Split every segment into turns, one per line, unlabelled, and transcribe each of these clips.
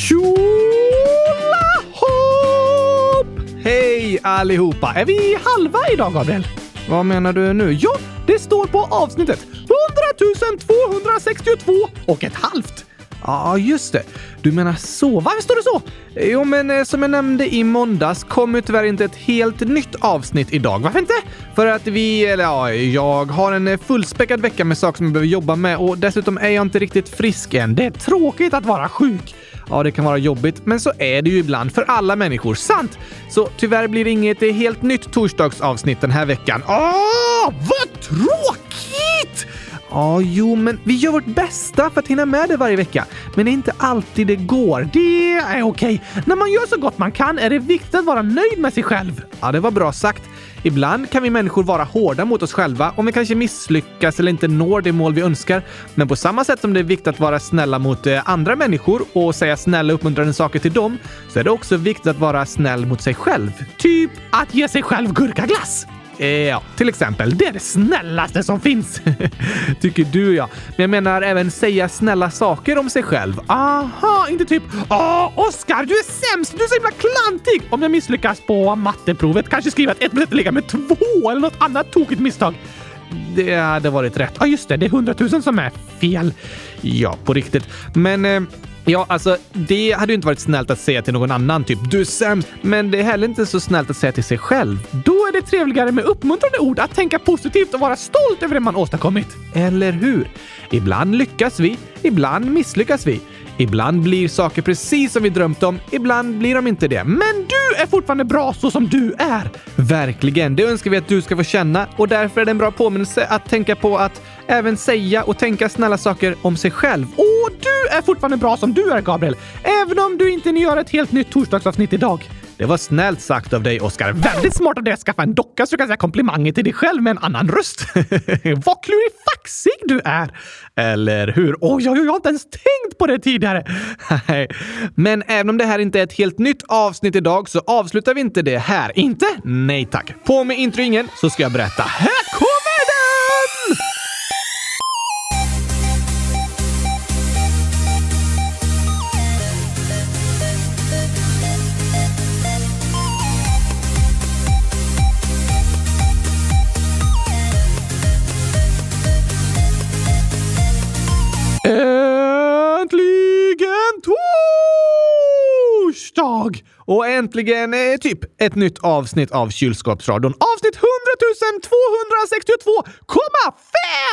Tjolahopp! Hej allihopa! Är vi halva idag, Gabriel? Vad menar du nu? Ja, det står på avsnittet 100 262 och ett halvt. Ja, just det. Du menar så. Varför står det så? Jo, men eh, som jag nämnde i måndags kommer tyvärr inte ett helt nytt avsnitt idag. Varför inte? För att vi, eller ja, jag har en eh, fullspäckad vecka med saker som jag behöver jobba med och dessutom är jag inte riktigt frisk än. Det är tråkigt att vara sjuk. Ja, det kan vara jobbigt, men så är det ju ibland för alla människor. Sant! Så tyvärr blir det inget helt nytt torsdagsavsnitt den här veckan. Åh, vad tråkigt! Ja, jo, men vi gör vårt bästa för att hinna med det varje vecka. Men det är inte alltid det går. Det är okej. När man gör så gott man kan är det viktigt att vara nöjd med sig själv. Ja, det var bra sagt. Ibland kan vi människor vara hårda mot oss själva om vi kanske misslyckas eller inte når det mål vi önskar. Men på samma sätt som det är viktigt att vara snälla mot eh, andra människor och säga snälla uppmuntrande saker till dem, så är det också viktigt att vara snäll mot sig själv. Typ att ge sig själv gurkaglass. Ja, till exempel. Det är det snällaste som finns. Tycker du ja. Men jag menar även säga snälla saker om sig själv. Aha, inte typ Åh, Oskar, du är sämst! Du är så himla klantig! Om jag misslyckas på matteprovet kanske skriva att ett plus ett är lika med två eller något annat tokigt misstag. Det hade varit rätt. Ja, just det. Det är hundratusen som är fel. Ja, på riktigt. Men eh, Ja, alltså det hade ju inte varit snällt att säga till någon annan, typ du är sämst. Men det är heller inte så snällt att säga till sig själv. Då är det trevligare med uppmuntrande ord, att tänka positivt och vara stolt över det man åstadkommit. Eller hur? Ibland lyckas vi, ibland misslyckas vi. Ibland blir saker precis som vi drömt om, ibland blir de inte det. Men du är fortfarande bra så som du är! Verkligen, det önskar vi att du ska få känna och därför är det en bra påminnelse att tänka på att även säga och tänka snälla saker om sig själv. Och du är fortfarande bra som du är, Gabriel! Även om du inte gör ett helt nytt torsdagsavsnitt idag. Det var snällt sagt av dig, Oskar. Väldigt smart av dig att skaffa en docka så du kan säga komplimanger till dig själv med en annan röst. Vad klurifaxig du är! Eller hur? Oj, oj, oj, jag har inte ens tänkt på det tidigare. Men även om det här inte är ett helt nytt avsnitt idag så avslutar vi inte det här. Inte? Nej tack. På med introingen så ska jag berätta. Här kommer torsdag! Och äntligen eh, typ ett nytt avsnitt av Kylskåpsradion. Avsnitt 100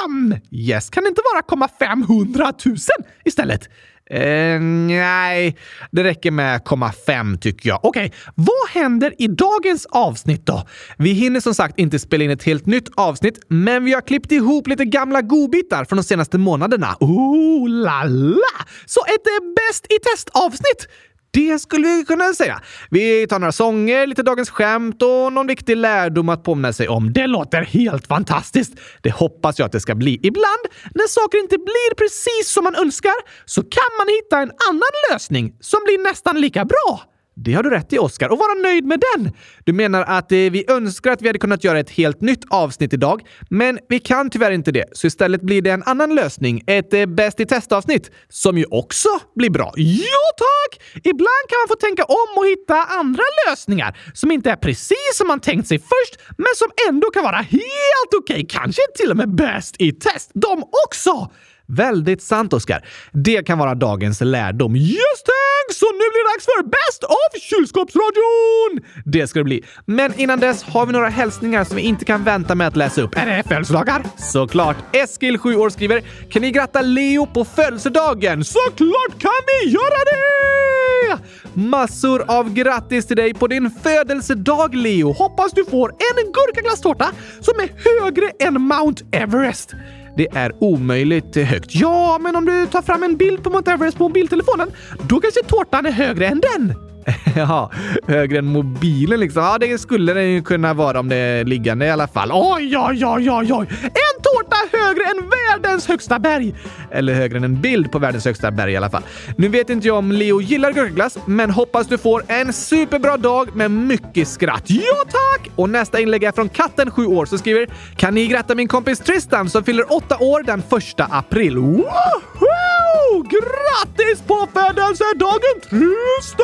262,5! Yes, kan det inte vara komma 500 000 istället? Eh, nej, det räcker med komma fem tycker jag. Okej, vad händer i dagens avsnitt då? Vi hinner som sagt inte spela in ett helt nytt avsnitt, men vi har klippt ihop lite gamla godbitar från de senaste månaderna. Ooh la la! Så ett eh, bäst i test-avsnitt! Det skulle vi kunna säga. Vi tar några sånger, lite dagens skämt och någon viktig lärdom att påminna sig om. Det låter helt fantastiskt! Det hoppas jag att det ska bli. Ibland, när saker inte blir precis som man önskar, så kan man hitta en annan lösning som blir nästan lika bra. Det har du rätt i, Oscar, Och vara nöjd med den! Du menar att eh, vi önskar att vi hade kunnat göra ett helt nytt avsnitt idag, men vi kan tyvärr inte det. Så istället blir det en annan lösning. Ett eh, bäst i test-avsnitt, som ju också blir bra. Ja, tack! Ibland kan man få tänka om och hitta andra lösningar som inte är precis som man tänkt sig först, men som ändå kan vara helt okej. Kanske till och med bäst i test, de också! Väldigt sant, Oskar. Det kan vara dagens lärdom. Just det! Så nu blir det dags för Best of Kylskåpsradion! Det ska det bli. Men innan dess har vi några hälsningar som vi inte kan vänta med att läsa upp. Är det födelsedagar? Såklart. Eskil, 7 år, skriver “Kan ni gratta Leo på födelsedagen?” Såklart kan vi göra det! Massor av grattis till dig på din födelsedag, Leo! Hoppas du får en gurkaglasstårta som är högre än Mount Everest. Det är omöjligt eh, högt. Ja, men om du tar fram en bild på Mount Everest på mobiltelefonen, då kanske tårtan är högre än den. Ja, högre än mobilen liksom. Ja, det skulle den ju kunna vara om det är liggande i alla fall. Oj, oj, oj, oj, oj! En tårta högre än världens högsta berg! Eller högre än en bild på världens högsta berg i alla fall. Nu vet inte jag om Leo gillar gurkaglass, men hoppas du får en superbra dag med mycket skratt. Ja, tack! Och nästa inlägg är från katten 7 år som skriver “Kan ni gratta min kompis Tristan som fyller 8 år den 1 april?” Woho! Woho! Grattis på födelsedagen Tristan!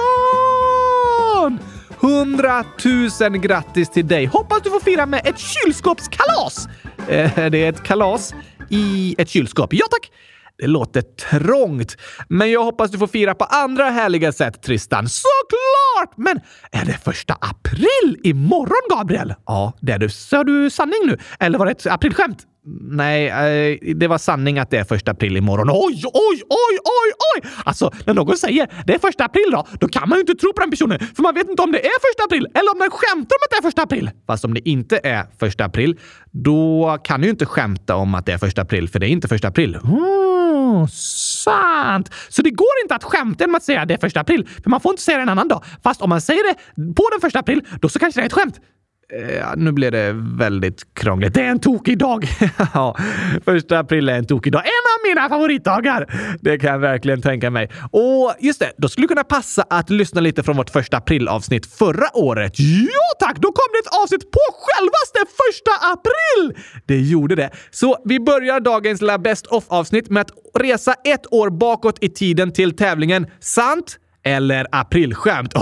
Hundratusen grattis till dig! Hoppas du får fira med ett kylskåpskalas! Eh, det är ett kalas i ett kylskåp. Ja tack! Det låter trångt, men jag hoppas du får fira på andra härliga sätt, Tristan. Såklart! Men är det första april imorgon, Gabriel? Ja, det är du. Sa du sanning nu? Eller var det ett aprilskämt? Nej, eh, det var sanning att det är första april imorgon. Oj, oj, oj, oj, oj! Alltså, när någon säger det är första april då, då kan man ju inte tro på den personen, för man vet inte om det är första april eller om den skämtar om att det är första april. Fast om det inte är första april, då kan du ju inte skämta om att det är första april, för det är inte första april. Mm, sant! Så det går inte att skämta genom att säga det är första april, för man får inte säga det en annan dag. Fast om man säger det på den första april, då så kanske det är ett skämt. Eh, nu blev det väldigt krångligt. Det är en tokig dag! ja, första april är en tokig dag. En av mina favoritdagar! Det kan jag verkligen tänka mig. Och just det, då skulle det kunna passa att lyssna lite från vårt första aprilavsnitt förra året. Ja tack! Då kom det ett avsnitt på självaste första april! Det gjorde det. Så vi börjar dagens lilla Best of-avsnitt med att resa ett år bakåt i tiden till tävlingen Sant eller aprilskämt.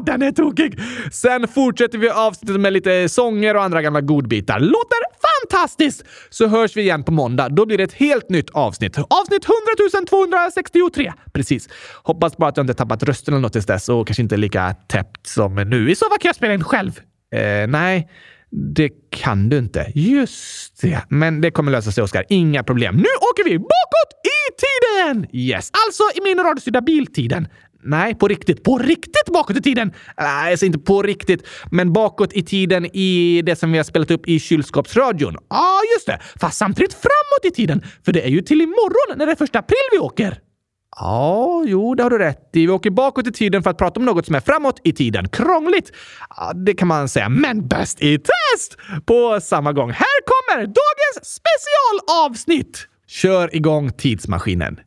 Den är tokig! Sen fortsätter vi avsnittet med lite sånger och andra gamla godbitar. Låter fantastiskt! Så hörs vi igen på måndag. Då blir det ett helt nytt avsnitt. Avsnitt 100 263. Precis. Hoppas bara att jag inte tappat rösten eller något tills dess och kanske inte lika täppt som nu. I så fall kan jag spela in själv. Eh, nej. Det kan du inte. Just det. Men det kommer lösa sig, Oskar. Inga problem. Nu åker vi bakåt i tiden! Yes, alltså i min radiostyrda biltiden. Nej, på riktigt. På riktigt bakåt i tiden! Nej, alltså inte på riktigt, men bakåt i tiden i det som vi har spelat upp i kylskåpsradion. Ja, ah, just det. Fast samtidigt framåt i tiden, för det är ju till imorgon när det är första april vi åker. Ja, jo, det har du rätt i. Vi åker bakåt i tiden för att prata om något som är framåt i tiden. Krångligt! Ja, det kan man säga, men bäst i test! På samma gång. Här kommer dagens specialavsnitt! Kör igång tidsmaskinen.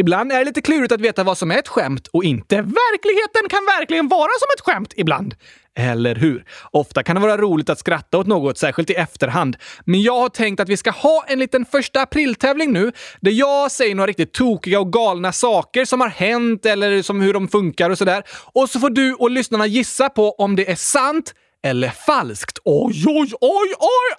Ibland är det lite klurigt att veta vad som är ett skämt och inte. Verkligheten kan verkligen vara som ett skämt ibland. Eller hur? Ofta kan det vara roligt att skratta åt något, särskilt i efterhand. Men jag har tänkt att vi ska ha en liten första april-tävling nu, där jag säger några riktigt tokiga och galna saker som har hänt eller som hur de funkar och sådär. Och så får du och lyssnarna gissa på om det är sant eller falskt. Oj, oj, oj, oj,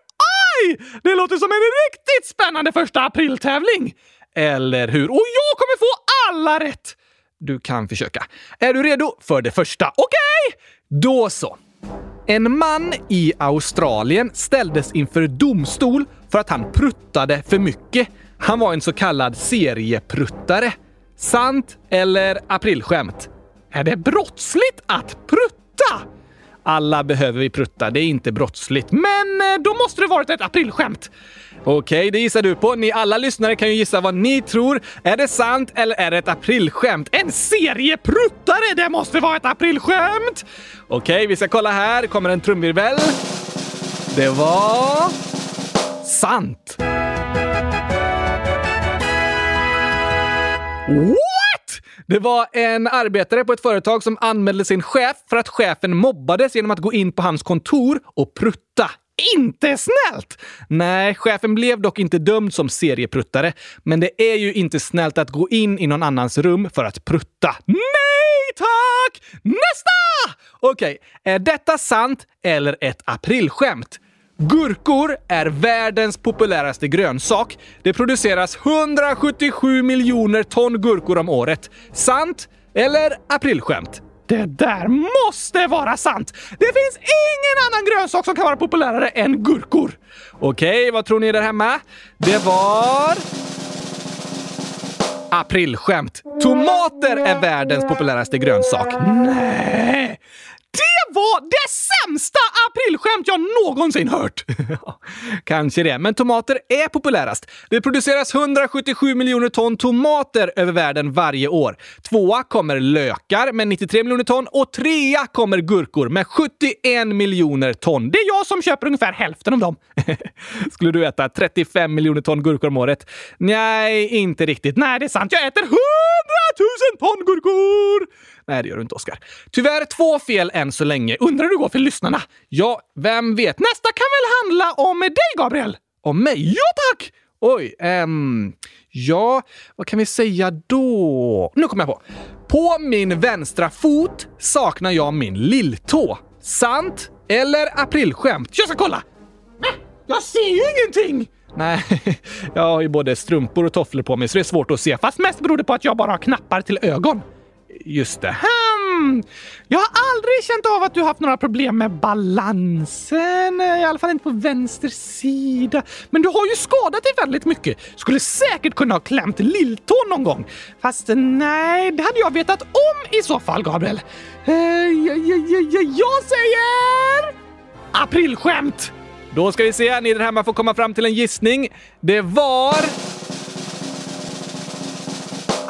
oj! Det låter som en riktigt spännande första april-tävling! Eller hur? Och jag kommer få alla rätt! Du kan försöka. Är du redo för det första? Okej! Okay. Då så. En man i Australien ställdes inför domstol för att han pruttade för mycket. Han var en så kallad seriepruttare. Sant eller aprilskämt? Är det brottsligt att prutta? Alla behöver vi prutta, det är inte brottsligt. Men eh, då måste det varit ett aprilskämt. Okej, det gissar du på. Ni alla lyssnare kan ju gissa vad ni tror. Är det sant eller är det ett aprilskämt? En seriepruttare! Det måste vara ett aprilskämt! Okej, vi ska kolla här. kommer en trumvirvel. Det var... sant! What? Det var en arbetare på ett företag som anmälde sin chef för att chefen mobbades genom att gå in på hans kontor och prutta inte snällt! Nej, chefen blev dock inte dömd som seriepruttare, men det är ju inte snällt att gå in i någon annans rum för att prutta. Nej tack! Nästa! Okej, okay, är detta sant eller ett aprilskämt? Gurkor är världens populäraste grönsak. Det produceras 177 miljoner ton gurkor om året. Sant eller aprilskämt? Det där måste vara sant! Det finns ingen annan grönsak som kan vara populärare än gurkor. Okej, vad tror ni där hemma? Det var... Aprilskämt. Tomater är världens populäraste grönsak. Nej! Var det sämsta aprilskämt jag någonsin hört! Kanske det, men tomater är populärast. Det produceras 177 miljoner ton tomater över världen varje år. Tvåa kommer lökar med 93 miljoner ton och trea kommer gurkor med 71 miljoner ton. Det är jag som köper ungefär hälften av dem. Skulle du äta 35 miljoner ton gurkor om året? Nej, inte riktigt. Nej, det är sant. Jag äter 100 000 ton gurkor! Nej, det gör du inte, Oskar. Tyvärr två fel än så länge. Undrar hur det går för lyssnarna? Ja, vem vet? Nästa kan väl handla om dig, Gabriel? Om mig? Ja, tack! Oj, ehm... Ja, vad kan vi säga då? Nu kommer jag på. På min vänstra fot saknar jag min lilltå. Sant eller aprilskämt? Jag ska kolla! Jag ser ju ingenting! Nej, jag har ju både strumpor och tofflor på mig så det är svårt att se. Fast mest beror det på att jag bara har knappar till ögon. Just det. Hmm. Jag har aldrig känt av att du haft några problem med balansen. I alla fall inte på vänster sida. Men du har ju skadat dig väldigt mycket. Skulle säkert kunna ha klämt lilltån någon gång. Fast nej, det hade jag vetat om i så fall, Gabriel. Eh, uh, jag, jag, jag, jag säger... Aprilskämt! Då ska vi se, ni där hemma får komma fram till en gissning. Det var...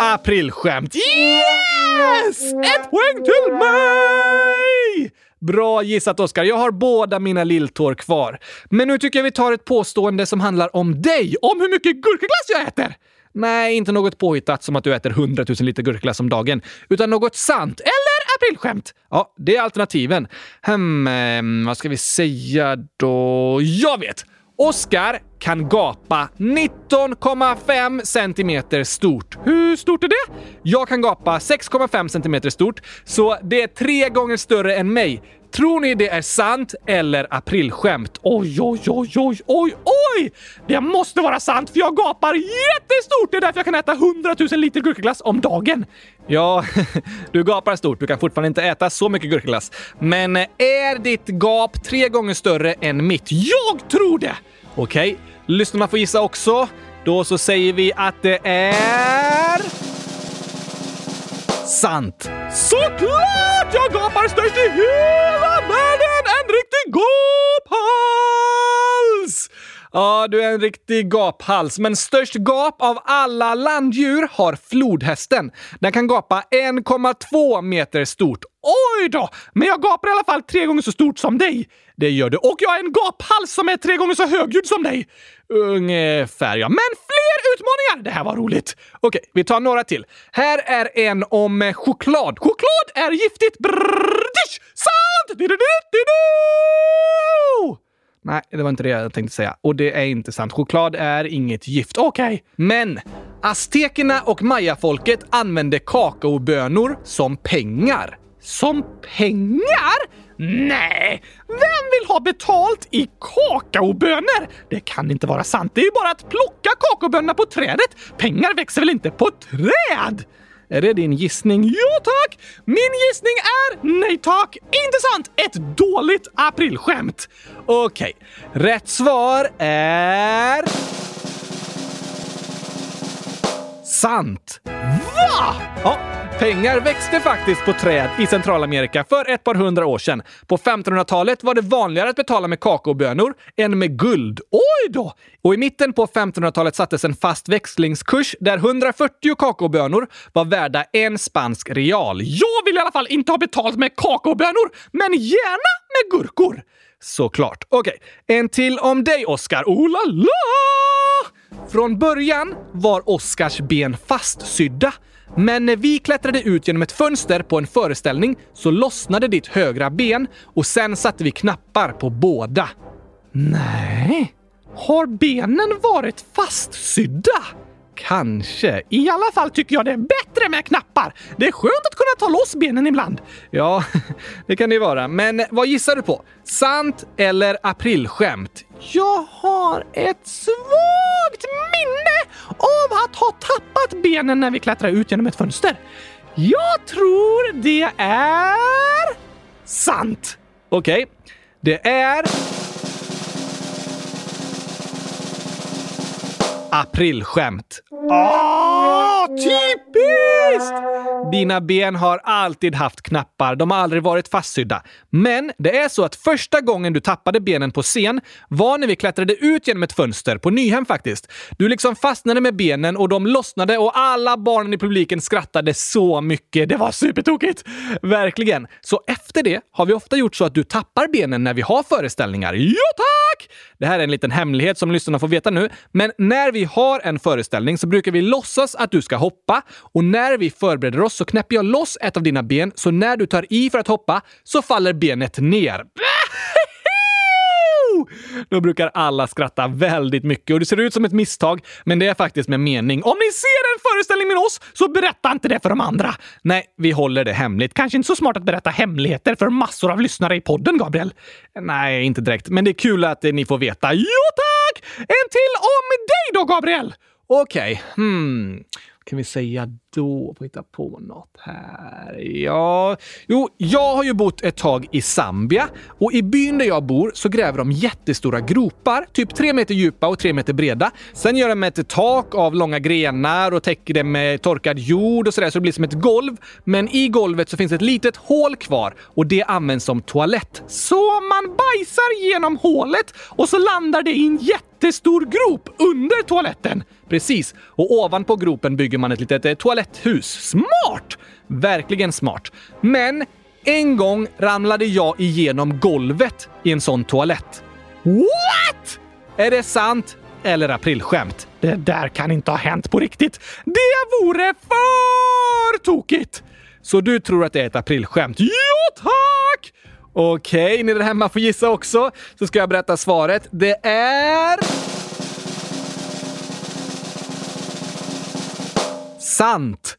Aprilskämt. Yes! Ett poäng till mig! Bra gissat, Oskar. Jag har båda mina lilltår kvar. Men nu tycker jag vi tar ett påstående som handlar om dig. Om hur mycket gurkaglass jag äter! Nej, inte något påhittat som att du äter 100 000 liter gurkaglass om dagen, utan något sant. Eller aprilskämt. Ja, det är alternativen. Hmm, vad ska vi säga då? Jag vet! Oskar kan gapa 19,5 centimeter stort. Hur stort är det? Jag kan gapa 6,5 centimeter stort, så det är tre gånger större än mig. Tror ni det är sant eller aprilskämt? Oj, oj, oj, oj, oj, oj! Det måste vara sant för jag gapar jättestort! Det är därför jag kan äta 100 000 liter gurkaglass om dagen. Ja, du gapar stort. Du kan fortfarande inte äta så mycket gurkaglass. Men är ditt gap tre gånger större än mitt? Jag tror det! Okej, okay lyssnarna får gissa också. Då så säger vi att det är... Sant! Såklart! Jag gapar störst i hela världen! En riktig gaphals! Ja, du är en riktig gaphals, men störst gap av alla landdjur har flodhästen. Den kan gapa 1,2 meter stort. Oj då! Men jag gapar i alla fall tre gånger så stort som dig. Det gör du. Och jag har en gaphals som är tre gånger så högljudd som dig. Ungefär, ja. Men fler utmaningar! Det här var roligt. Okej, vi tar några till. Här är en om eh, choklad. Choklad är giftigt. Brrrr, Sant! Du, du, du, Nej, det var inte det jag tänkte säga. Och det är inte sant. Choklad är inget gift. Okej. Okay. Men aztekerna och mayafolket använde kakaobönor som pengar. Som pengar? Nej! Vem vill ha betalt i kakaobönor? Det kan inte vara sant. Det är ju bara att plocka kakaobönorna på trädet. Pengar växer väl inte på träd? Är det din gissning? Ja tack! Min gissning är nej tack! Inte sant! Ett dåligt aprilskämt. Okej, okay. rätt svar är... Sant. Va? Ja, pengar växte faktiskt på träd i Centralamerika för ett par hundra år sedan. På 1500-talet var det vanligare att betala med kakaobönor än med guld. Oj då! Och i mitten på 1500-talet sattes en fast växlingskurs där 140 kakaobönor var värda en spansk real. Jag vill i alla fall inte ha betalt med kakaobönor, men gärna med gurkor. Såklart. Okej, okay. en till om dig, Oscar. Oh la la! Från början var Oscars ben fastsydda. Men när vi klättrade ut genom ett fönster på en föreställning så lossnade ditt högra ben och sen satte vi knappar på båda. Nej, har benen varit fastsydda? Kanske. I alla fall tycker jag det är bättre med knappar. Det är skönt att kunna ta loss benen ibland. Ja, det kan det ju vara. Men vad gissar du på? Sant eller aprilskämt? Jag har ett svagt minne av att ha tappat benen när vi klättrar ut genom ett fönster. Jag tror det är sant. Okej, okay. det är Aprilskämt. Åh, typiskt! Dina ben har alltid haft knappar. De har aldrig varit fastsydda. Men det är så att första gången du tappade benen på scen var när vi klättrade ut genom ett fönster på Nyhem faktiskt. Du liksom fastnade med benen och de lossnade och alla barnen i publiken skrattade så mycket. Det var supertokigt! Verkligen. Så efter det har vi ofta gjort så att du tappar benen när vi har föreställningar. Ja, tack! Det här är en liten hemlighet som lyssnarna får veta nu, men när vi vi har en föreställning så brukar vi låtsas att du ska hoppa och när vi förbereder oss så knäpper jag loss ett av dina ben så när du tar i för att hoppa så faller benet ner. Då brukar alla skratta väldigt mycket och det ser ut som ett misstag, men det är faktiskt med mening. Om ni ser en föreställning med oss, så berätta inte det för de andra! Nej, vi håller det hemligt. Kanske inte så smart att berätta hemligheter för massor av lyssnare i podden, Gabriel. Nej, inte direkt, men det är kul att ni får veta. Jo tack! En till om dig då, Gabriel! Okej, okay. hmm kan vi säga då? Får hitta på något här. Ja, jo, jag har ju bott ett tag i Zambia och i byn där jag bor så gräver de jättestora gropar, typ tre meter djupa och tre meter breda. Sen gör de ett tak av långa grenar och täcker det med torkad jord och sådär så det blir som ett golv. Men i golvet så finns ett litet hål kvar och det används som toalett. Så man bajsar genom hålet och så landar det i en jättestor grop under toaletten. Precis. Och ovanpå gropen bygger man ett litet eh, toaletthus. Smart! Verkligen smart. Men en gång ramlade jag igenom golvet i en sån toalett. What? Är det sant eller aprilskämt? Det där kan inte ha hänt på riktigt. Det vore för tokigt! Så du tror att det är ett aprilskämt? Ja, tack! Okej, okay, ni där hemma får gissa också, så ska jag berätta svaret. Det är... sant!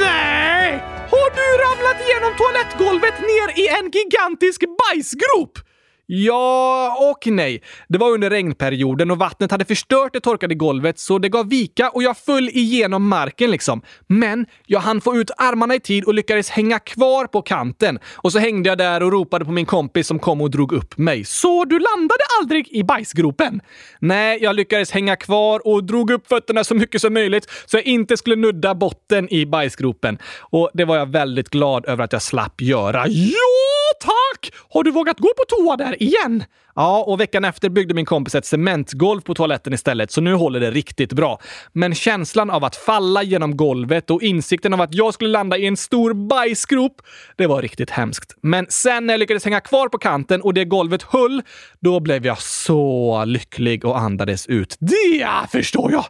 Nej! Har du ramlat igenom toalettgolvet ner i en gigantisk bajsgrop? Ja och nej. Det var under regnperioden och vattnet hade förstört det torkade golvet så det gav vika och jag föll igenom marken liksom. Men jag hann få ut armarna i tid och lyckades hänga kvar på kanten. Och så hängde jag där och ropade på min kompis som kom och drog upp mig. Så du landade aldrig i bajsgropen? Nej, jag lyckades hänga kvar och drog upp fötterna så mycket som möjligt så jag inte skulle nudda botten i bajsgropen. Och det var jag väldigt glad över att jag slapp göra. Jo! Tack! Har du vågat gå på toa där igen? Ja, och veckan efter byggde min kompis ett cementgolv på toaletten istället, så nu håller det riktigt bra. Men känslan av att falla genom golvet och insikten av att jag skulle landa i en stor bajsgrop, det var riktigt hemskt. Men sen när jag lyckades hänga kvar på kanten och det golvet höll, då blev jag så lycklig och andades ut. Det förstår jag!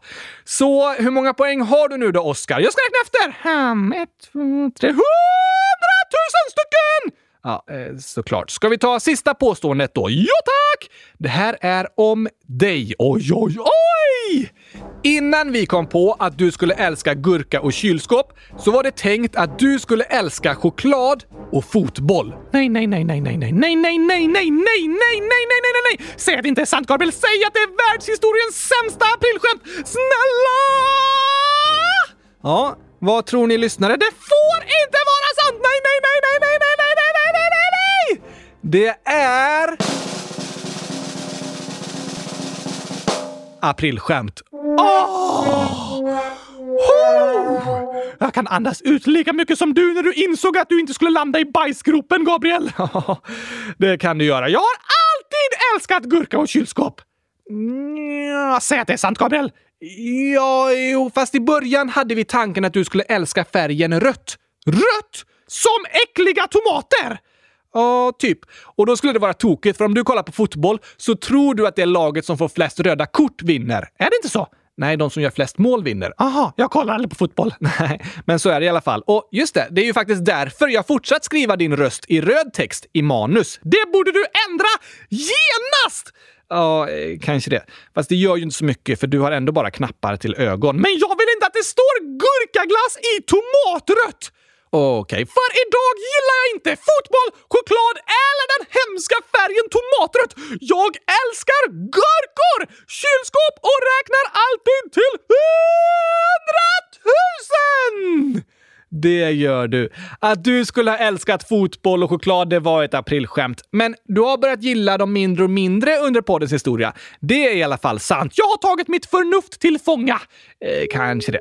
Så hur många poäng har du nu då, Oskar? Jag ska räkna efter! Um, ett, två, tre, hundratusen stycken! Ja, eh, såklart. Ska vi ta sista påståendet då? Ja, tack! Det här är om dig. Oj, oj, oj! Innan vi kom på att du skulle älska gurka och kylskåp så var det tänkt att du skulle älska choklad och fotboll. Nej, nej, nej, nej, nej, nej, nej, nej, nej, nej, nej, nej, nej, nej, nej, nej, nej! Säg att det inte är sant, Gabriel! Säg att det är världshistoriens sämsta aprilskämt! Snälla! Ja, vad tror ni lyssnare? Det får inte vara sant! Nej, nej, nej, nej, nej, nej! Det är... Aprilskämt. Oh! Oh! Jag kan andas ut lika mycket som du när du insåg att du inte skulle landa i bajsgropen, Gabriel. det kan du göra. Jag har alltid älskat gurka och kylskåp. Ja, säg att det är sant, Gabriel. Ja, jo, fast i början hade vi tanken att du skulle älska färgen rött. Rött? Som äckliga tomater! Ja, typ. Och då skulle det vara tokigt, för om du kollar på fotboll så tror du att det är laget som får flest röda kort vinner. Är det inte så? Nej, de som gör flest mål vinner. Aha, jag kollar aldrig på fotboll. Nej, men så är det i alla fall. Och just det, det är ju faktiskt därför jag fortsatt skriva din röst i röd text i manus. Det borde du ändra genast! Ja, eh, kanske det. Fast det gör ju inte så mycket för du har ändå bara knappar till ögon. Men jag vill inte att det står gurkaglass i tomatrött! Okej, okay. för idag gillar jag inte fotboll, choklad eller den hemska färgen tomatrött. Jag älskar gurkor, kylskåp och räknar alltid till hundratusen! det gör du. Att du skulle ha älskat fotboll och choklad, det var ett aprilskämt. Men du har börjat gilla dem mindre och mindre under poddens historia. Det är i alla fall sant. Jag har tagit mitt förnuft till fånga. Eh, kanske det.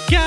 Det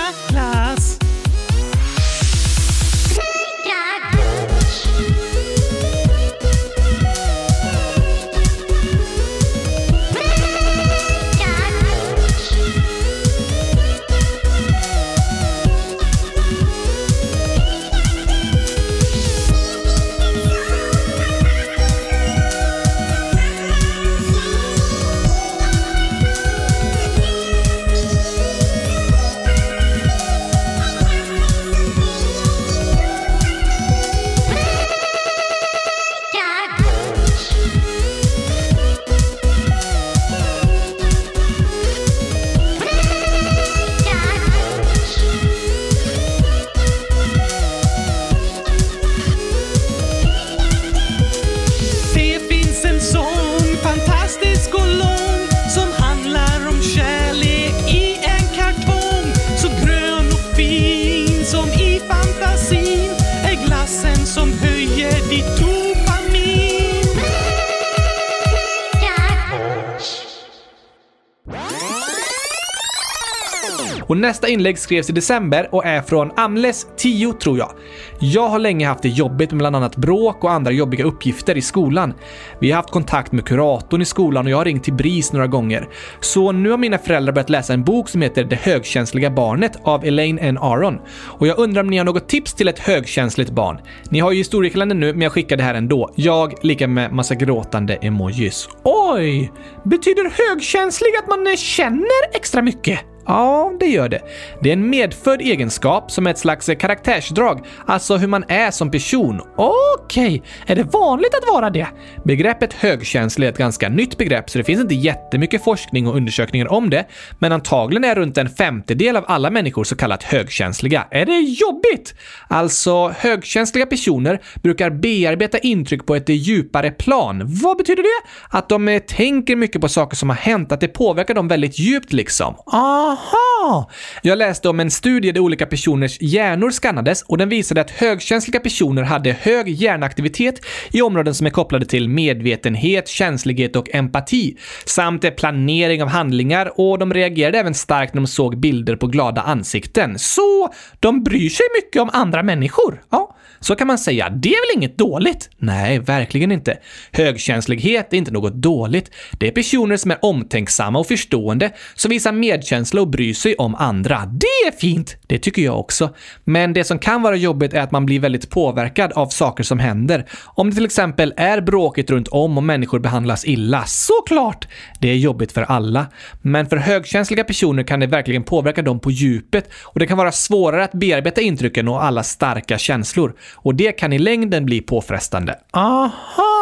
Och nästa inlägg skrevs i december och är från Amles 10 tror jag. Jag har länge haft det jobbigt med bland annat bråk och andra jobbiga uppgifter i skolan. Vi har haft kontakt med kuratorn i skolan och jag har ringt till BRIS några gånger. Så nu har mina föräldrar börjat läsa en bok som heter Det högkänsliga barnet av Elaine N. Aron. Och jag undrar om ni har något tips till ett högkänsligt barn? Ni har ju historiekalendern nu, men jag skickar det här ändå. Jag lika med massa gråtande emojis. Oj! Betyder högkänslig att man känner extra mycket? Ja, det gör det. Det är en medfödd egenskap som är ett slags karaktärsdrag, alltså hur man är som person. Okej, okay. är det vanligt att vara det? Begreppet högkänslig är ett ganska nytt begrepp, så det finns inte jättemycket forskning och undersökningar om det, men antagligen är runt en femtedel av alla människor så kallat högkänsliga. Är det jobbigt? Alltså, högkänsliga personer brukar bearbeta intryck på ett djupare plan. Vad betyder det? Att de eh, tänker mycket på saker som har hänt, att det påverkar dem väldigt djupt liksom. Ah, Aha! Jag läste om en studie där olika personers hjärnor skannades och den visade att högkänsliga personer hade hög hjärnaktivitet i områden som är kopplade till medvetenhet, känslighet och empati, samt planering av handlingar och de reagerade även starkt när de såg bilder på glada ansikten. Så de bryr sig mycket om andra människor. Ja, så kan man säga. Det är väl inget dåligt? Nej, verkligen inte. Högkänslighet är inte något dåligt. Det är personer som är omtänksamma och förstående, som visar medkänsla och bryr sig om andra. Det är fint! Det tycker jag också. Men det som kan vara jobbigt är att man blir väldigt påverkad av saker som händer. Om det till exempel är bråkigt runt om och människor behandlas illa. Såklart! Det är jobbigt för alla. Men för högkänsliga personer kan det verkligen påverka dem på djupet och det kan vara svårare att bearbeta intrycken och alla starka känslor. Och det kan i längden bli påfrestande. Aha!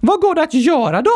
Vad går det att göra då?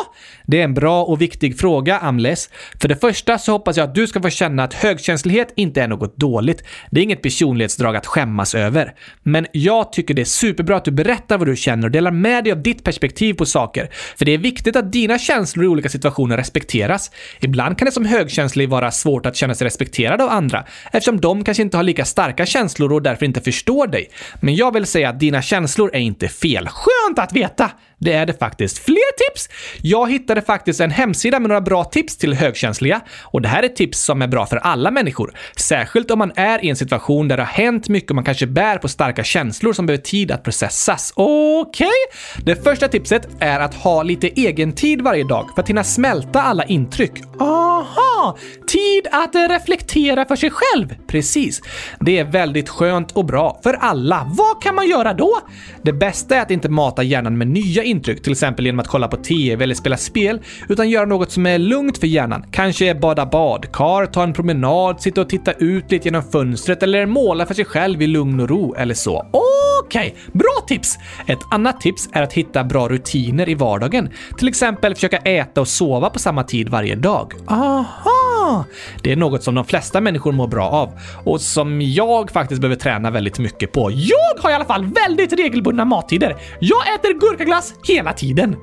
Det är en bra och viktig fråga, Amles. För det första så hoppas jag att du ska få känna att högkänslighet inte är något dåligt. Det är inget personlighetsdrag att skämmas över. Men jag tycker det är superbra att du berättar vad du känner och delar med dig av ditt perspektiv på saker. För det är viktigt att dina känslor i olika situationer respekteras. Ibland kan det som högkänslig vara svårt att känna sig respekterad av andra, eftersom de kanske inte har lika starka känslor och därför inte förstår dig. Men jag vill säga att dina känslor är inte fel. Skönt att veta! Det är det faktiskt. Fler tips? Jag hittade faktiskt en hemsida med några bra tips till högkänsliga och det här är tips som är bra för alla människor. Särskilt om man är i en situation där det har hänt mycket och man kanske bär på starka känslor som behöver tid att processas. Okej? Okay. Det första tipset är att ha lite egen tid varje dag för att hinna smälta alla intryck. Aha! Tid att reflektera för sig själv. Precis. Det är väldigt skönt och bra för alla. Vad kan man göra då? Det bästa är att inte mata hjärnan med nya intryck, till exempel genom att kolla på TV eller spela spel, utan göra något som är lugnt för hjärnan. Kanske bada badkar, ta en promenad, sitta och titta ut lite genom fönstret eller måla för sig själv i lugn och ro eller så. Okej, okay, bra tips! Ett annat tips är att hitta bra rutiner i vardagen. Till exempel försöka äta och sova på samma tid varje dag. Aha! Det är något som de flesta människor mår bra av och som jag faktiskt behöver träna väldigt mycket på. Jag har i alla fall väldigt regelbundna mattider. Jag äter gurkaglass hela tiden.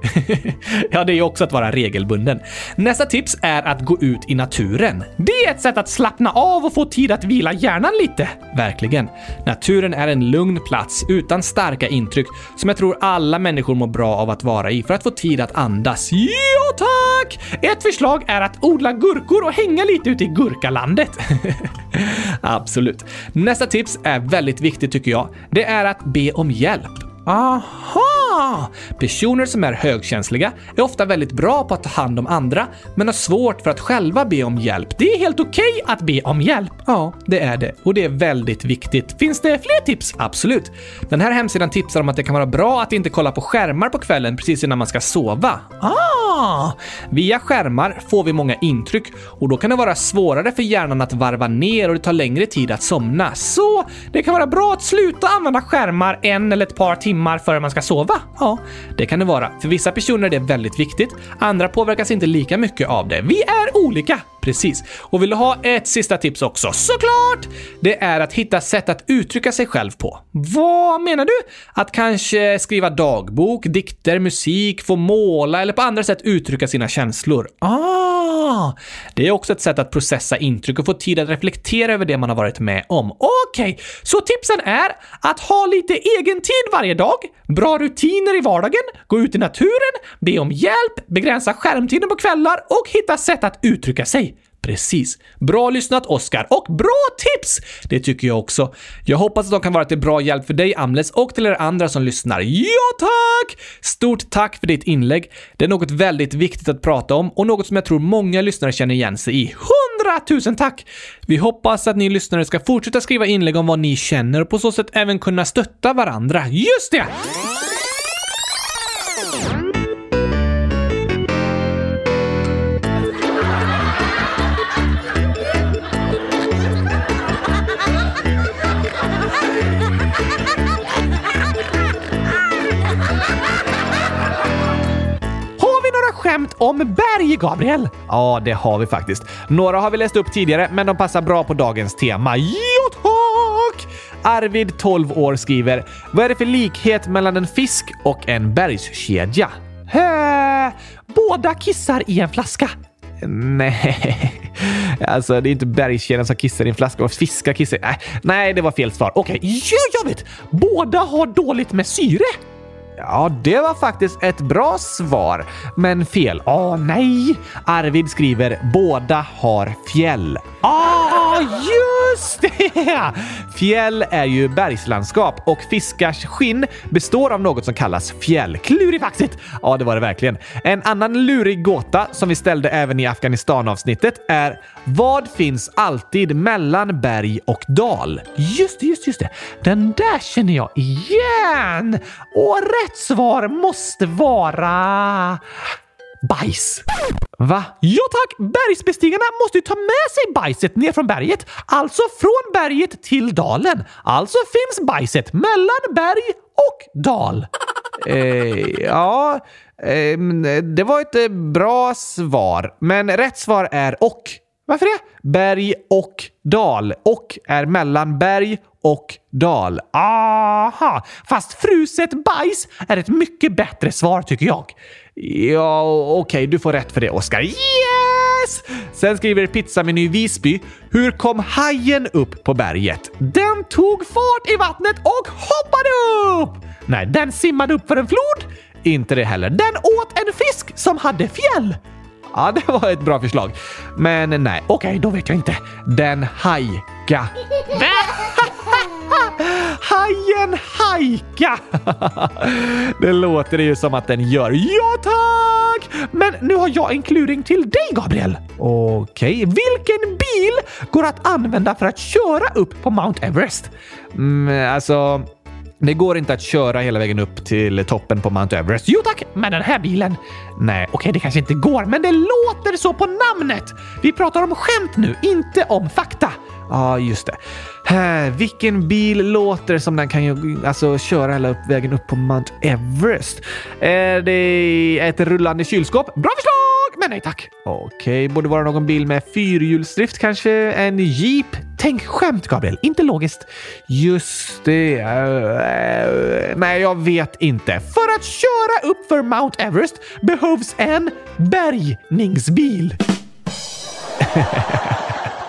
ja, det är ju också att vara regelbunden. Nästa tips är att gå ut i naturen. Det är ett sätt att slappna av och få tid att vila hjärnan lite. Verkligen. Naturen är en lugn plats utan starka intryck som jag tror alla människor mår bra av att vara i för att få tid att andas. Ja, tack! Ett förslag är att odla gurkor och hänga lite ute i gurkalandet. Absolut. Nästa tips är väldigt viktigt tycker jag. Det är att be om hjälp. Aha! Personer som är högkänsliga är ofta väldigt bra på att ta hand om andra, men har svårt för att själva be om hjälp. Det är helt okej okay att be om hjälp. Ja, det är det. Och det är väldigt viktigt. Finns det fler tips? Absolut. Den här hemsidan tipsar om att det kan vara bra att inte kolla på skärmar på kvällen precis innan man ska sova. Ah! Via skärmar får vi många intryck och då kan det vara svårare för hjärnan att varva ner och det tar längre tid att somna. Så det kan vara bra att sluta använda skärmar en eller ett par timmar timmar före man ska sova? Ja, det kan det vara. För vissa personer är det väldigt viktigt, andra påverkas inte lika mycket av det. Vi är olika! Precis. Och vill du ha ett sista tips också? Såklart! Det är att hitta sätt att uttrycka sig själv på. Vad menar du? Att kanske skriva dagbok, dikter, musik, få måla eller på andra sätt uttrycka sina känslor. Ah! Det är också ett sätt att processa intryck och få tid att reflektera över det man har varit med om. Okej, okay. så tipsen är att ha lite egen tid varje dag, bra rutiner i vardagen, gå ut i naturen, be om hjälp, begränsa skärmtiden på kvällar och hitta sätt att uttrycka sig. Precis. Bra lyssnat Oskar och bra tips! Det tycker jag också. Jag hoppas att de kan vara till bra hjälp för dig Amles och till er andra som lyssnar. Ja tack! Stort tack för ditt inlägg. Det är något väldigt viktigt att prata om och något som jag tror många lyssnare känner igen sig i. Hundratusen tack! Vi hoppas att ni lyssnare ska fortsätta skriva inlägg om vad ni känner och på så sätt även kunna stötta varandra. Just det! Skämt om berg, Gabriel? Ja, det har vi faktiskt. Några har vi läst upp tidigare, men de passar bra på dagens tema. Jo tack! Arvid, 12 år, skriver Vad är det för likhet mellan en fisk och en bergskedja? Hä? båda kissar i en flaska. Nej, alltså det är inte bergskedjan som kissar i en flaska och fiskar kissar Nej, äh, nej, det var fel svar. Okej, okay. jag vet! Båda har dåligt med syre. Ja, det var faktiskt ett bra svar, men fel. Åh nej! Arvid skriver båda har fjäll. Ah, just det! Fjäll är ju bergslandskap och fiskars skinn består av något som kallas fjäll. Klurifaxigt! Ja, det var det verkligen. En annan lurig gåta som vi ställde även i Afghanistan-avsnittet är vad finns alltid mellan berg och dal? Just det, just, just det. Den där känner jag igen! Och rätt svar måste vara bajs. Va? Ja tack! Bergsbestigarna måste ju ta med sig bajset ner från berget. Alltså från berget till dalen. Alltså finns bajset mellan berg och dal. eh, ja, eh, det var ett eh, bra svar. Men rätt svar är och. Varför det? Berg och dal. Och är mellan berg och dal. Aha! Fast fruset bajs är ett mycket bättre svar tycker jag. Ja, okej, okay, du får rätt för det, Oskar. Yes! Sen skriver Pizzameny Visby. Hur kom hajen upp på berget? Den tog fart i vattnet och hoppade upp! Nej, den simmade upp för en flod. Inte det heller. Den åt en fisk som hade fjäll. Ja, det var ett bra förslag. Men nej, okej, okay, då vet jag inte. Den hajka. Hajen hajka! det låter ju som att den gör. Ja, tack! Men nu har jag en kluring till dig, Gabriel. Okej, okay. vilken bil går att använda för att köra upp på Mount Everest? Mm, alltså... Det går inte att köra hela vägen upp till toppen på Mount Everest. Jo tack, med den här bilen. Nej, okej, okay, det kanske inte går, men det låter så på namnet. Vi pratar om skämt nu, inte om fakta. Ja, ah, just det. Här, vilken bil låter som den kan ju, alltså, köra hela upp, vägen upp på Mount Everest? Eh, är det ett rullande kylskåp? Bra förslag! Men nej tack. Okej, okay, borde vara någon bil med fyrhjulsdrift kanske? En jeep? Tänk skämt, Gabriel. Inte logiskt. Just det. Uh, nej, jag vet inte. För att köra upp för Mount Everest behövs en bärgningsbil.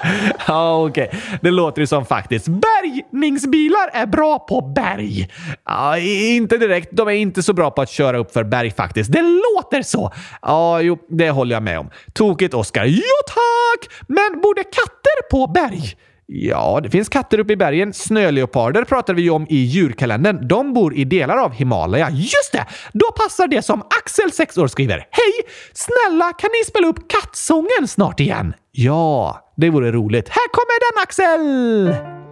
Ja, okej. Okay. Det låter ju som faktiskt. Bärgningsbilar är bra på berg. Ja, inte direkt. De är inte så bra på att köra upp för berg faktiskt. Det låter så. Ja, jo, det håller jag med om. Tokigt, Oskar. Jo tack! Men borde katter på berg? Ja, det finns katter uppe i bergen. Snöleoparder pratar vi ju om i djurkalendern. De bor i delar av Himalaya. Just det! Då passar det som Axel, 6 år, skriver. Hej! Snälla, kan ni spela upp kattsången snart igen? Ja, det vore roligt. Här kommer den, Axel!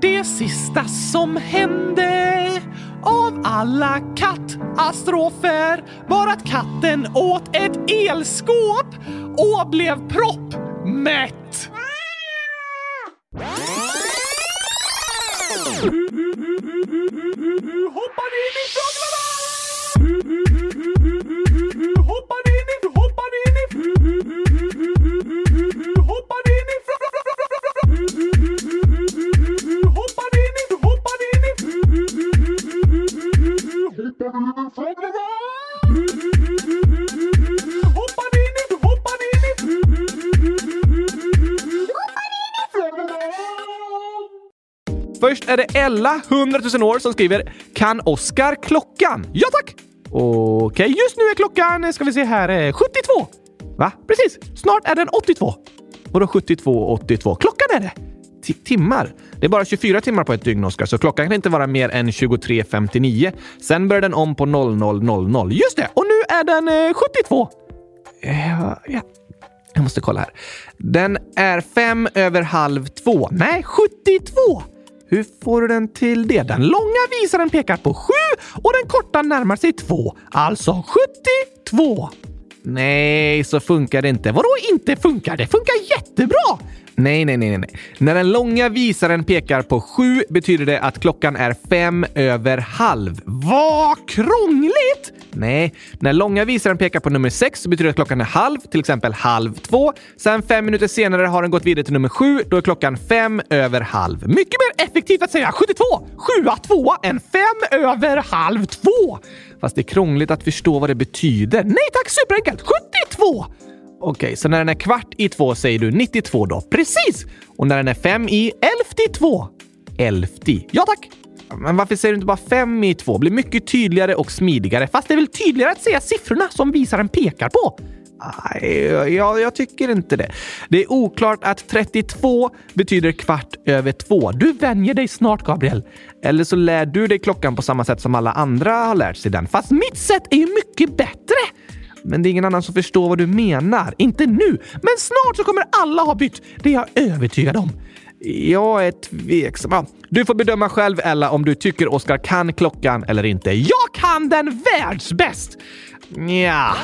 Det sista som hände av alla katastrofer var att katten åt ett elskåp och blev proppmätt. Hoppade in i fåglarna! In i in i... In i... Först är det Ella, 100 000 år, som skriver “Kan Oskar klockan?” Ja tack! Okej, just nu är klockan, ska vi se här, 72. Va? Precis. Snart är den 82. Vadå 72 82? Klockan är det! Timmar? Det är bara 24 timmar på ett dygn, Oskar, så klockan kan inte vara mer än 23.59. Sen börjar den om på 00.00. Just det! Och nu är den eh, 72. Ja, eh, ja. Jag måste kolla här. Den är fem över halv två. Nej, 72! Hur får du den till det? Den långa visaren pekar på 7 och den korta närmar sig 2. Alltså 72. Nej, så funkar det inte. Vadå inte funkar? Det funkar jättebra! Nej, nej, nej, nej. När den långa visaren pekar på 7 betyder det att klockan är fem över halv. Vad krångligt! Nej, när långa visaren pekar på nummer 6 så betyder det att klockan är halv, till exempel halv två. Sen fem minuter senare har den gått vidare till nummer sju. Då är klockan fem över halv. Mycket mer effektivt att säga 72, 7, 2 än fem över halv två. Fast det är krångligt att förstå vad det betyder. Nej tack, superenkelt! 72! Okej, så när den är kvart i två säger du 92 då? Precis! Och när den är fem i elfte i två? Elfti. Ja tack! Men varför säger du inte bara fem i två? blir mycket tydligare och smidigare. Fast det är väl tydligare att säga siffrorna som visaren pekar på? Nej, jag, jag tycker inte det. Det är oklart att 32 betyder kvart över två. Du vänjer dig snart, Gabriel. Eller så lär du dig klockan på samma sätt som alla andra har lärt sig den. Fast mitt sätt är ju mycket bättre! Men det är ingen annan som förstår vad du menar. Inte nu, men snart så kommer alla ha bytt. Det är jag övertygad om. Jag är tveksam. Ja, Du får bedöma själv, Ella, om du tycker Oskar kan klockan eller inte. Jag kan den världsbäst! Ja.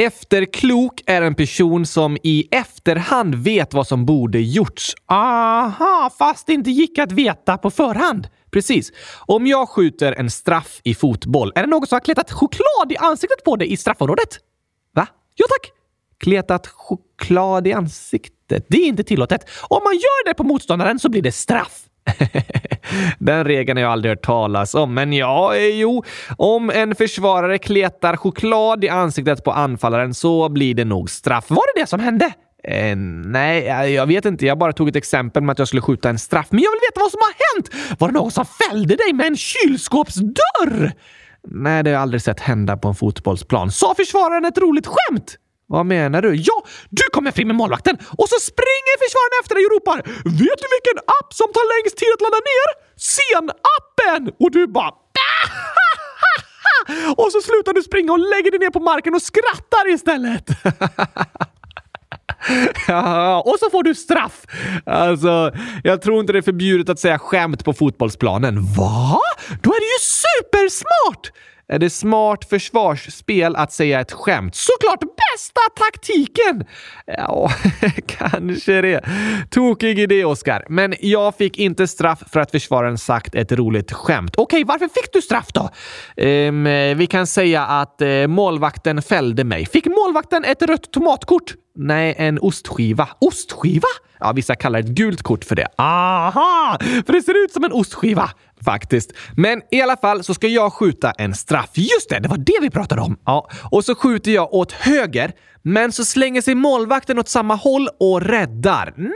Efterklok är en person som i efterhand vet vad som borde gjorts. Aha, fast det inte gick att veta på förhand. Precis. Om jag skjuter en straff i fotboll, är det någon som har kletat choklad i ansiktet på dig i straffområdet? Va? Ja tack! Kletat choklad i ansiktet. Det är inte tillåtet. Om man gör det på motståndaren så blir det straff. Den regeln har jag aldrig hört talas om, men ja, eh, jo. Om en försvarare kletar choklad i ansiktet på anfallaren så blir det nog straff. Var det det som hände? Eh, nej, eh, jag vet inte. Jag bara tog ett exempel med att jag skulle skjuta en straff. Men jag vill veta vad som har hänt! Var det någon som fällde dig med en kylskåpsdörr? Nej, det har jag aldrig sett hända på en fotbollsplan. Sa försvararen ett roligt skämt? Vad menar du? Ja, du kommer fri med målvakten och så springer försvararen efter dig och ropar “Vet du vilken app som tar längst tid att ladda ner? Sen-appen!” Och du bara Och så slutar du springa och lägger dig ner på marken och skrattar istället. Ja, och så får du straff! Alltså, jag tror inte det är förbjudet att säga skämt på fotbollsplanen. Va? Då är det ju supersmart! Är det smart försvarsspel att säga ett skämt? Såklart bästa taktiken! Ja, kanske det. Tokig idé, Oskar. Men jag fick inte straff för att försvararen sagt ett roligt skämt. Okej, varför fick du straff då? Ehm, vi kan säga att eh, målvakten fällde mig. Fick målvakten ett rött tomatkort? Nej, en ostskiva. Ostskiva? Ja, vissa kallar ett gult kort för det. Aha! För det ser ut som en ostskiva. Faktiskt. Men i alla fall så ska jag skjuta en straff. Just det, det var det vi pratade om. Ja, och så skjuter jag åt höger, men så slänger sig målvakten åt samma håll och räddar. No!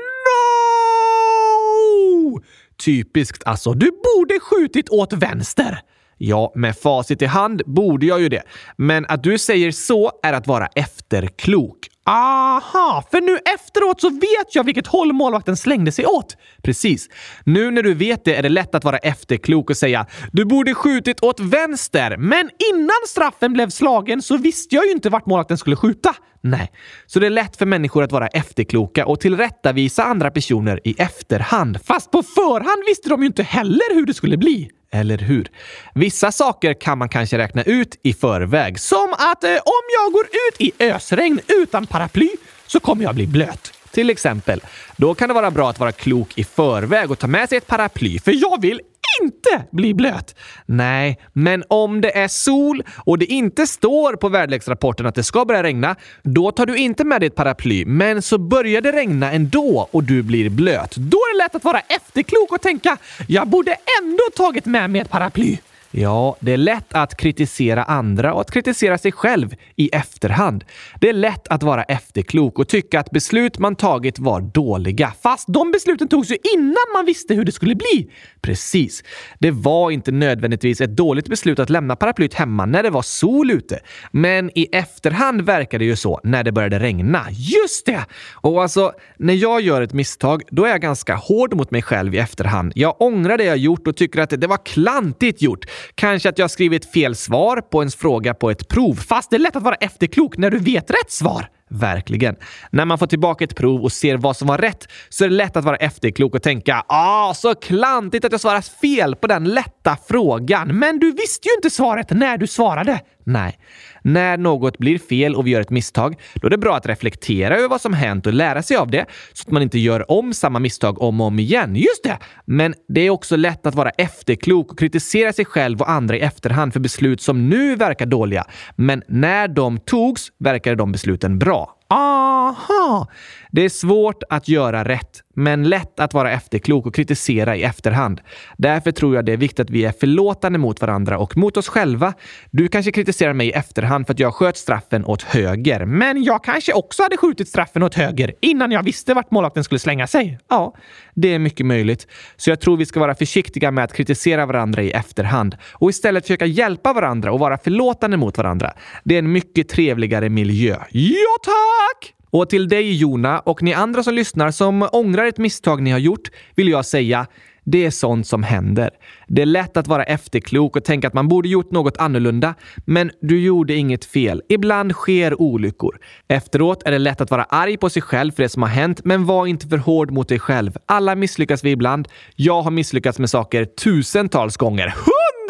Typiskt alltså. Du borde skjutit åt vänster. Ja, med facit i hand borde jag ju det. Men att du säger så är att vara efterklok. Aha, för nu efteråt så vet jag vilket håll målvakten slängde sig åt. Precis. Nu när du vet det är det lätt att vara efterklok och säga “Du borde skjutit åt vänster”, men innan straffen blev slagen så visste jag ju inte vart målvakten skulle skjuta. Nej, så det är lätt för människor att vara efterkloka och tillrättavisa andra personer i efterhand. Fast på förhand visste de ju inte heller hur det skulle bli. Eller hur? Vissa saker kan man kanske räkna ut i förväg. Som att eh, om jag går ut i ösregn utan paraply så kommer jag bli blöt. Till exempel. Då kan det vara bra att vara klok i förväg och ta med sig ett paraply, för jag vill inte bli blöt. Nej, men om det är sol och det inte står på väderleksrapporten att det ska börja regna, då tar du inte med dig ett paraply. Men så börjar det regna ändå och du blir blöt. Då är det lätt att vara efterklok och tänka “Jag borde ändå tagit med mig ett paraply”. Ja, det är lätt att kritisera andra och att kritisera sig själv i efterhand. Det är lätt att vara efterklok och tycka att beslut man tagit var dåliga, fast de besluten togs ju innan man visste hur det skulle bli. Precis. Det var inte nödvändigtvis ett dåligt beslut att lämna paraplyet hemma när det var sol ute. Men i efterhand verkar det ju så när det började regna. Just det! Och alltså, när jag gör ett misstag, då är jag ganska hård mot mig själv i efterhand. Jag ångrar det jag gjort och tycker att det var klantigt gjort. Kanske att jag skrivit fel svar på ens fråga på ett prov, fast det är lätt att vara efterklok när du vet rätt svar. Verkligen. När man får tillbaka ett prov och ser vad som var rätt så är det lätt att vara efterklok och tänka “Ah, så klantigt att jag svarat fel på den lätta frågan, men du visste ju inte svaret när du svarade”. Nej. När något blir fel och vi gör ett misstag, då är det bra att reflektera över vad som hänt och lära sig av det så att man inte gör om samma misstag om och om igen. Just det! Men det är också lätt att vara efterklok och kritisera sig själv och andra i efterhand för beslut som nu verkar dåliga. Men när de togs verkade de besluten bra. Ah! Aha! Det är svårt att göra rätt, men lätt att vara efterklok och kritisera i efterhand. Därför tror jag det är viktigt att vi är förlåtande mot varandra och mot oss själva. Du kanske kritiserar mig i efterhand för att jag sköt straffen åt höger, men jag kanske också hade skjutit straffen åt höger innan jag visste vart målvakten skulle slänga sig. Ja, det är mycket möjligt. Så jag tror vi ska vara försiktiga med att kritisera varandra i efterhand och istället försöka hjälpa varandra och vara förlåtande mot varandra. Det är en mycket trevligare miljö. Ja, tack! Och till dig Jona och ni andra som lyssnar som ångrar ett misstag ni har gjort vill jag säga det är sånt som händer. Det är lätt att vara efterklok och tänka att man borde gjort något annorlunda, men du gjorde inget fel. Ibland sker olyckor. Efteråt är det lätt att vara arg på sig själv för det som har hänt, men var inte för hård mot dig själv. Alla misslyckas vi ibland. Jag har misslyckats med saker tusentals gånger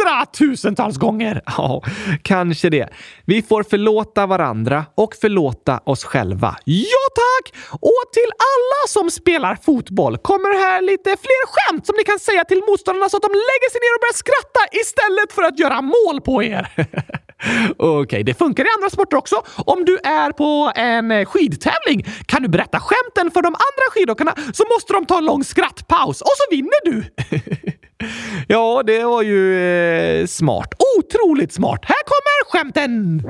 hundratusentals gånger. Ja, kanske det. Vi får förlåta varandra och förlåta oss själva. Ja, tack! Och till alla som spelar fotboll kommer här lite fler skämt som ni kan säga till motståndarna så att de lägger sig ner och börjar skratta istället för att göra mål på er. Okej, okay, det funkar i andra sporter också. Om du är på en skidtävling kan du berätta skämten för de andra skidåkarna så måste de ta en lång skrattpaus och så vinner du. ja, det var ju eh, smart. Otroligt smart. Här kommer skämten!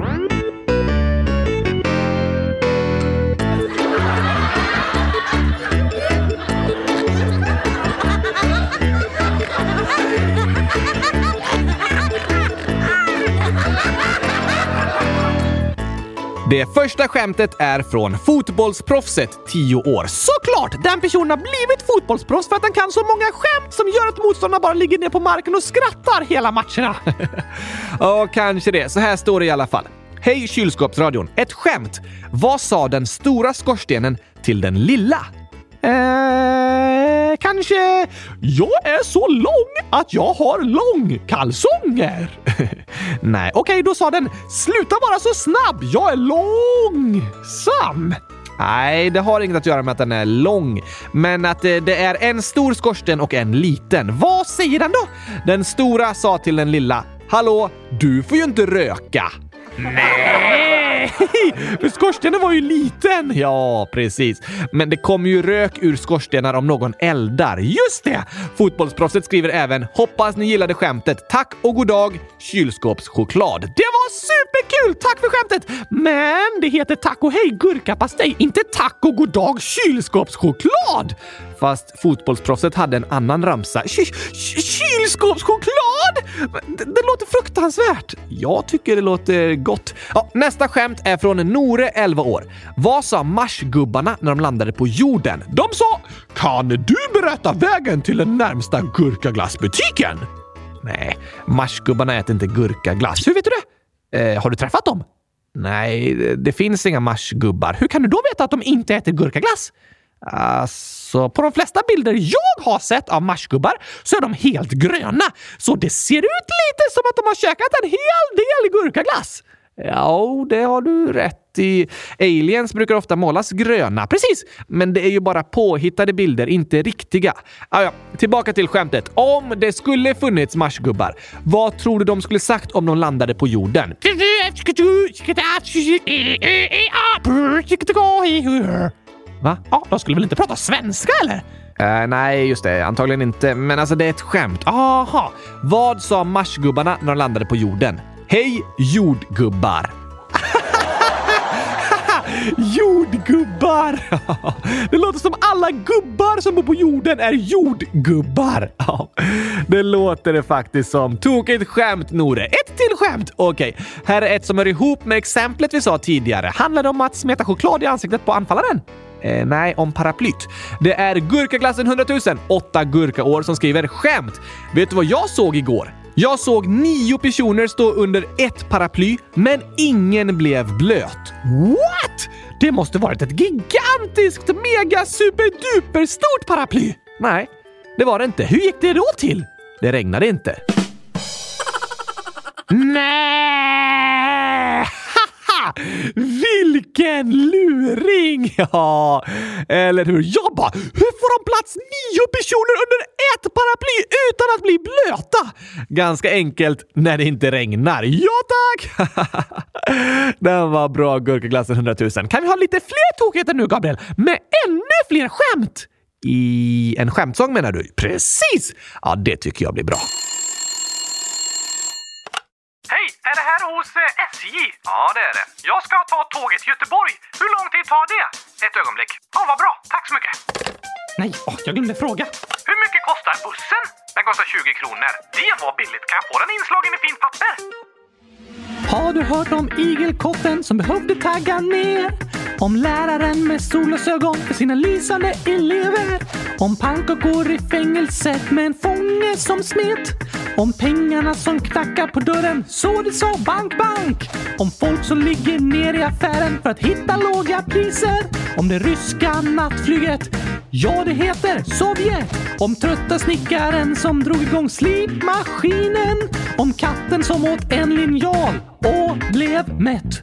Det första skämtet är från fotbollsproffset 10 år. Såklart! Den personen har blivit fotbollsproffs för att han kan så många skämt som gör att motståndarna bara ligger ner på marken och skrattar hela matcherna. ja, kanske det. Så här står det i alla fall. Hej kylskåpsradion! Ett skämt! Vad sa den stora skorstenen till den lilla? Eh... Kanske jag är så lång att jag har långkalsonger. Nej, okej, okay, då sa den sluta vara så snabb. Jag är långsam. Nej, det har inget att göra med att den är lång, men att eh, det är en stor skorsten och en liten. Vad säger den då? Den stora sa till den lilla Hallå, du får ju inte röka. Nej! Nej, För skorstenen var ju liten! Ja, precis. Men det kommer ju rök ur skorstenar om någon eldar. Just det! Fotbollsproffset skriver även “Hoppas ni gillade skämtet. Tack och god dag, kylskåpschoklad”. Det var superkul! Tack för skämtet! Men det heter tack och hej gurkapastej, inte tack och god dag kylskåpschoklad! Fast fotbollsproffset hade en annan ramsa. Kylskåpschoklad! Det, det låter fruktansvärt. Jag tycker det låter gott. Ja, nästa skämt är från Nore, 11 år. Vad sa Marsgubbarna när de landade på jorden? De sa “Kan du berätta vägen till den närmsta gurkaglassbutiken?” Nej, Marsgubbarna äter inte gurkaglass. Hur vet du det? Eh, har du träffat dem? Nej, det finns inga marsgubbar. Hur kan du då veta att de inte äter gurkaglass? Alltså, på de flesta bilder jag har sett av marsgubbar så är de helt gröna. Så det ser ut lite som att de har käkat en hel del gurkaglass. Ja, det har du rätt i. Aliens brukar ofta målas gröna. Precis! Men det är ju bara påhittade bilder, inte riktiga. Ah, ja, tillbaka till skämtet. Om det skulle funnits marsgubbar, vad tror du de skulle sagt om de landade på jorden? Va? Ja, de skulle väl inte prata svenska eller? Uh, nej, just det. Antagligen inte. Men alltså, det är ett skämt. Aha! Vad sa marsgubbarna när de landade på jorden? Hej jordgubbar! Jordgubbar! Det låter som alla gubbar som bor på jorden är jordgubbar. Det låter det faktiskt som. Tokigt skämt, Nore. Ett till skämt! Okej, okay. här är ett som hör ihop med exemplet vi sa tidigare. Handlar det om att smeta choklad i ansiktet på anfallaren? Eh, nej, om paraplyt. Det är Gurkaglassen 100 000, åtta gurkaår, som skriver skämt. Vet du vad jag såg igår? Jag såg nio personer stå under ett paraply, men ingen blev blöt. What? Det måste varit ett gigantiskt, mega, superduper stort paraply! Nej, det var det inte. Hur gick det då till? Det regnade inte. Nej! Vilken luring! Ja, eller hur? Jag bara, hur får de plats nio personer under ett paraply utan att bli blöta? Ganska enkelt när det inte regnar. Ja tack! Den var bra, Gurkaglassen 100 000. Kan vi ha lite fler tokigheter nu, Gabriel? Med ännu fler skämt? I en skämtsång menar du? Precis! Ja, det tycker jag blir bra.
Hej! Är det här hos eh, SJ? Ja, det är det. Jag ska ta tåget till Göteborg. Hur lång tid tar det? Ett ögonblick. Ja, vad bra. Tack så mycket.
Nej, oh, jag glömde fråga.
Hur mycket kostar bussen? Den kostar 20 kronor. Det var billigt. Kan jag få den inslagen i fint papper?
Har du hört om igelkotten som behövde tagga ner? Om läraren med solglasögon för sina lysande elever. Om pannkakor i fängelset med en fånge som smet. Om pengarna som knackar på dörren så det sa bank, bank. Om folk som ligger ner i affären för att hitta låga priser. Om det ryska nattflyget. Ja, det heter Sovjet. Om trötta snickaren som drog igång slipmaskinen. Om katten som åt en linjal och blev mätt.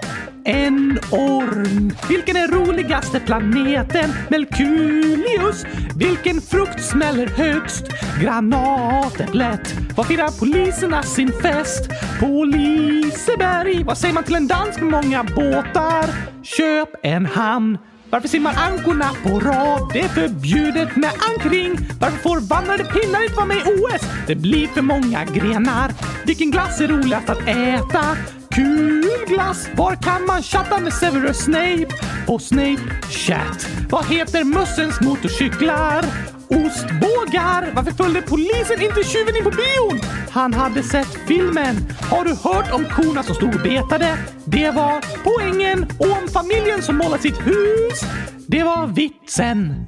En orm. Vilken är roligaste planeten? Melkulius. Vilken frukt smäller högst? Granatäpplet. Var firar poliserna sin fest? På Liseberg. Vad säger man till en dans med många båtar? Köp en hamn. Varför simmar ankorna på rad? Det är förbjudet med ankring. Varför får vandrade pinnar inte vara med i OS? Det blir för många grenar. Vilken glass är roligast att äta? Kul glass! Var kan man chatta med Severus Snape? Och Snape Chat. Vad heter mössens motorcyklar? Ostbågar! Varför följde polisen inte tjuven in på bion? Han hade sett filmen. Har du hört om korna som stod och betade? Det var poängen. Och om familjen som målat sitt hus? Det var vitsen.